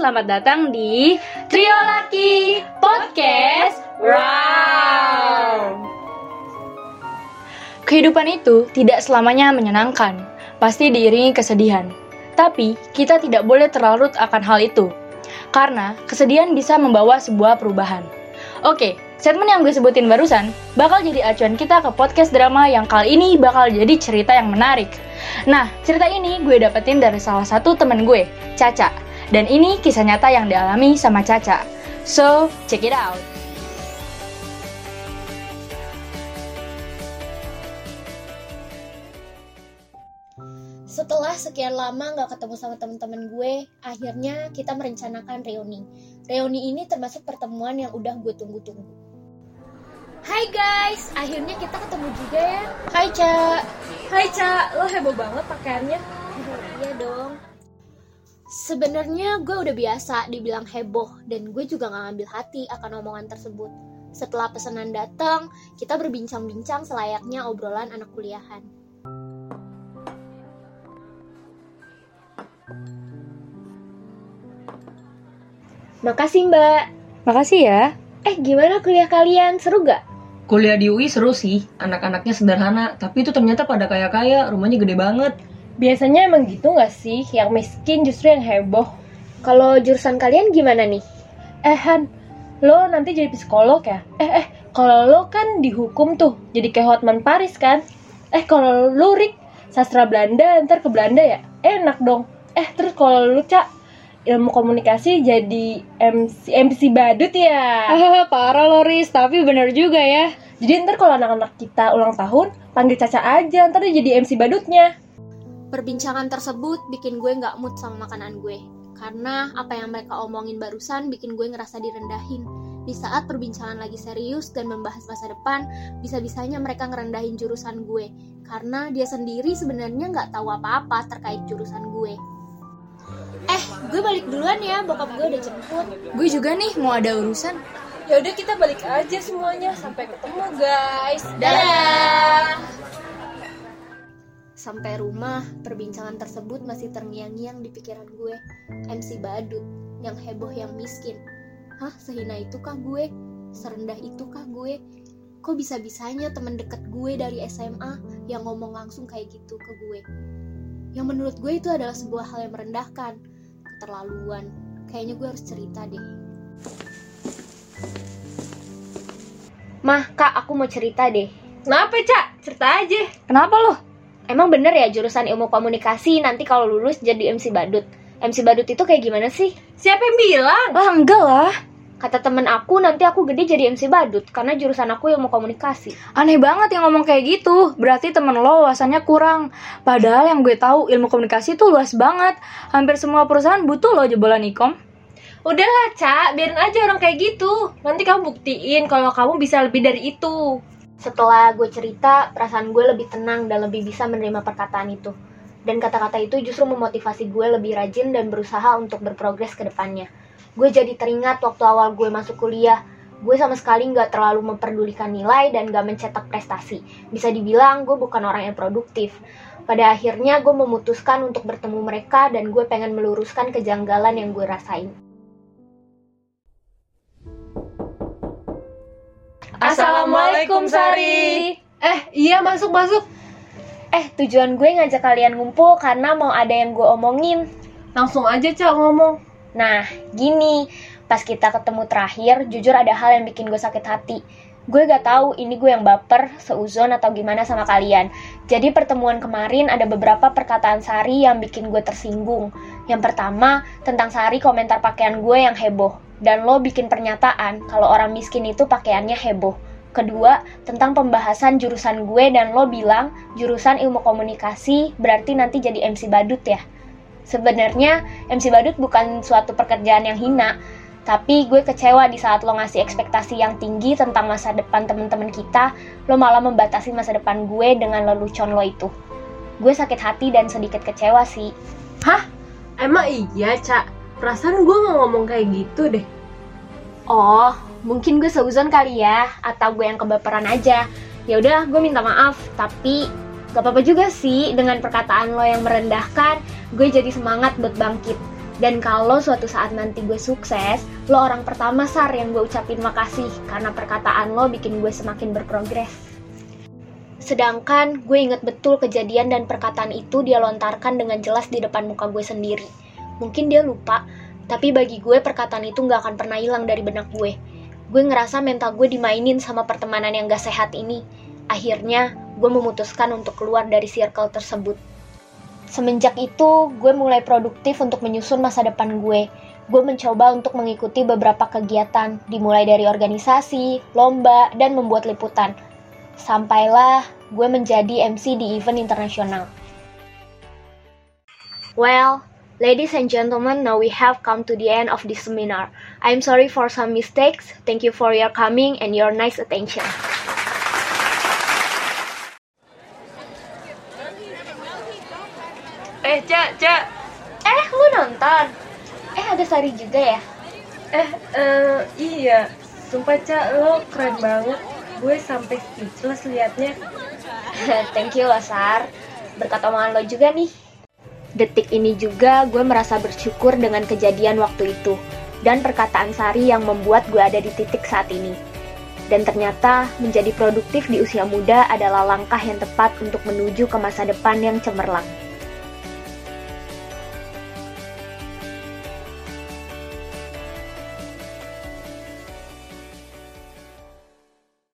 selamat datang di Trio Laki Podcast Round. Kehidupan itu tidak selamanya menyenangkan, pasti diiringi kesedihan. Tapi kita tidak boleh terlarut akan hal itu, karena kesedihan bisa membawa sebuah perubahan. Oke, statement yang gue sebutin barusan bakal jadi acuan kita ke podcast drama yang kali ini bakal jadi cerita yang menarik. Nah, cerita ini gue dapetin dari salah satu temen gue, Caca. Dan ini kisah nyata yang dialami sama Caca. So, check it out. Setelah sekian lama nggak ketemu sama teman-teman gue, akhirnya kita merencanakan reuni. Reuni ini termasuk pertemuan yang udah gue tunggu-tunggu. Hai guys, akhirnya kita ketemu juga ya. Hai, Ca. Hai Ca, lo heboh banget pakaiannya. Iya dong. Sebenarnya gue udah biasa dibilang heboh dan gue juga nggak ngambil hati akan omongan tersebut. Setelah pesanan datang, kita berbincang-bincang selayaknya obrolan anak kuliahan. Makasih mbak. Makasih ya. Eh gimana kuliah kalian? Seru gak? Kuliah di UI seru sih, anak-anaknya sederhana, tapi itu ternyata pada kaya-kaya, rumahnya gede banget. Biasanya emang gitu nggak sih? Yang miskin justru yang heboh. Kalau jurusan kalian gimana nih? Eh Han, lo nanti jadi psikolog ya? Eh eh, kalau lo kan dihukum tuh, jadi kayak Hotman Paris kan? Eh kalau lo Rick, sastra Belanda, ntar ke Belanda ya? Enak dong. Eh terus kalau lo Cak, ilmu komunikasi jadi MC, MC badut ya? Ah, parah Loris, tapi bener juga ya. Jadi ntar kalau anak-anak kita ulang tahun, panggil Caca aja, ntar dia jadi MC badutnya. Perbincangan tersebut bikin gue nggak mood sama makanan gue. Karena apa yang mereka omongin barusan bikin gue ngerasa direndahin. Di saat perbincangan lagi serius dan membahas masa depan, bisa-bisanya mereka ngerendahin jurusan gue. Karena dia sendiri sebenarnya nggak tahu apa-apa terkait jurusan gue. Eh, gue balik duluan ya, bokap gue udah jemput. Gue juga nih mau ada urusan. Ya udah kita balik aja semuanya, sampai ketemu guys. Dadah! Sampai rumah, perbincangan tersebut masih terngiang-ngiang di pikiran gue. MC Badut, yang heboh yang miskin. Hah, sehina itukah gue? Serendah itukah gue? Kok bisa-bisanya temen deket gue dari SMA yang ngomong langsung kayak gitu ke gue? Yang menurut gue itu adalah sebuah hal yang merendahkan. Keterlaluan. Kayaknya gue harus cerita deh. Mah, kak, aku mau cerita deh. Kenapa Cak? Cerita aja. Kenapa lo? Emang bener ya jurusan ilmu komunikasi nanti kalau lulus jadi MC badut? MC badut itu kayak gimana sih? Siapa yang bilang? Ah, enggak lah. Kata temen aku nanti aku gede jadi MC badut karena jurusan aku ilmu komunikasi. Aneh banget yang ngomong kayak gitu. Berarti temen lo wawasannya kurang. Padahal yang gue tahu ilmu komunikasi itu luas banget. Hampir semua perusahaan butuh lo jebolan ikom. Udahlah, Cak, biarin aja orang kayak gitu. Nanti kamu buktiin kalau kamu bisa lebih dari itu. Setelah gue cerita, perasaan gue lebih tenang dan lebih bisa menerima perkataan itu. Dan kata-kata itu justru memotivasi gue lebih rajin dan berusaha untuk berprogres ke depannya. Gue jadi teringat waktu awal gue masuk kuliah, gue sama sekali nggak terlalu memperdulikan nilai dan gak mencetak prestasi. Bisa dibilang gue bukan orang yang produktif. Pada akhirnya gue memutuskan untuk bertemu mereka dan gue pengen meluruskan kejanggalan yang gue rasain. Assalamualaikum, Sari. Eh, iya masuk-masuk. Eh, tujuan gue ngajak kalian ngumpul karena mau ada yang gue omongin. Langsung aja, Cak, ngomong. Nah, gini, pas kita ketemu terakhir, jujur ada hal yang bikin gue sakit hati. Gue gak tahu ini gue yang baper, seuzon atau gimana sama kalian. Jadi pertemuan kemarin ada beberapa perkataan Sari yang bikin gue tersinggung. Yang pertama, tentang Sari komentar pakaian gue yang heboh. Dan lo bikin pernyataan kalau orang miskin itu pakaiannya heboh. Kedua, tentang pembahasan jurusan gue dan lo bilang jurusan ilmu komunikasi berarti nanti jadi MC badut ya. Sebenarnya MC badut bukan suatu pekerjaan yang hina, tapi gue kecewa di saat lo ngasih ekspektasi yang tinggi tentang masa depan temen-temen kita, lo malah membatasi masa depan gue dengan lelucon lo itu. Gue sakit hati dan sedikit kecewa sih. Hah? Emang iya, Cak? Perasaan gue gak ngomong kayak gitu deh. Oh, mungkin gue seuzon kali ya, atau gue yang kebaperan aja. Ya udah, gue minta maaf, tapi gak apa-apa juga sih dengan perkataan lo yang merendahkan, gue jadi semangat buat bangkit. Dan kalau suatu saat nanti gue sukses, lo orang pertama Sar yang gue ucapin makasih karena perkataan lo bikin gue semakin berprogres. Sedangkan gue inget betul kejadian dan perkataan itu dia lontarkan dengan jelas di depan muka gue sendiri. Mungkin dia lupa, tapi bagi gue perkataan itu gak akan pernah hilang dari benak gue. Gue ngerasa mental gue dimainin sama pertemanan yang gak sehat ini. Akhirnya, gue memutuskan untuk keluar dari circle tersebut. Semenjak itu, gue mulai produktif untuk menyusun masa depan gue. Gue mencoba untuk mengikuti beberapa kegiatan, dimulai dari organisasi, lomba, dan membuat liputan. Sampailah gue menjadi MC di event internasional. Well, ladies and gentlemen, now we have come to the end of this seminar. I'm sorry for some mistakes. Thank you for your coming and your nice attention. Eh, Cak, Cak. Eh, lu nonton? Eh, ada Sari juga ya? Eh, eh, iya. Sumpah, Cak, lo keren banget. Gue sampai speechless liatnya. Thank you loh, Sar. Berkat omongan lo juga nih. Detik ini juga gue merasa bersyukur dengan kejadian waktu itu. Dan perkataan Sari yang membuat gue ada di titik saat ini. Dan ternyata menjadi produktif di usia muda adalah langkah yang tepat untuk menuju ke masa depan yang cemerlang.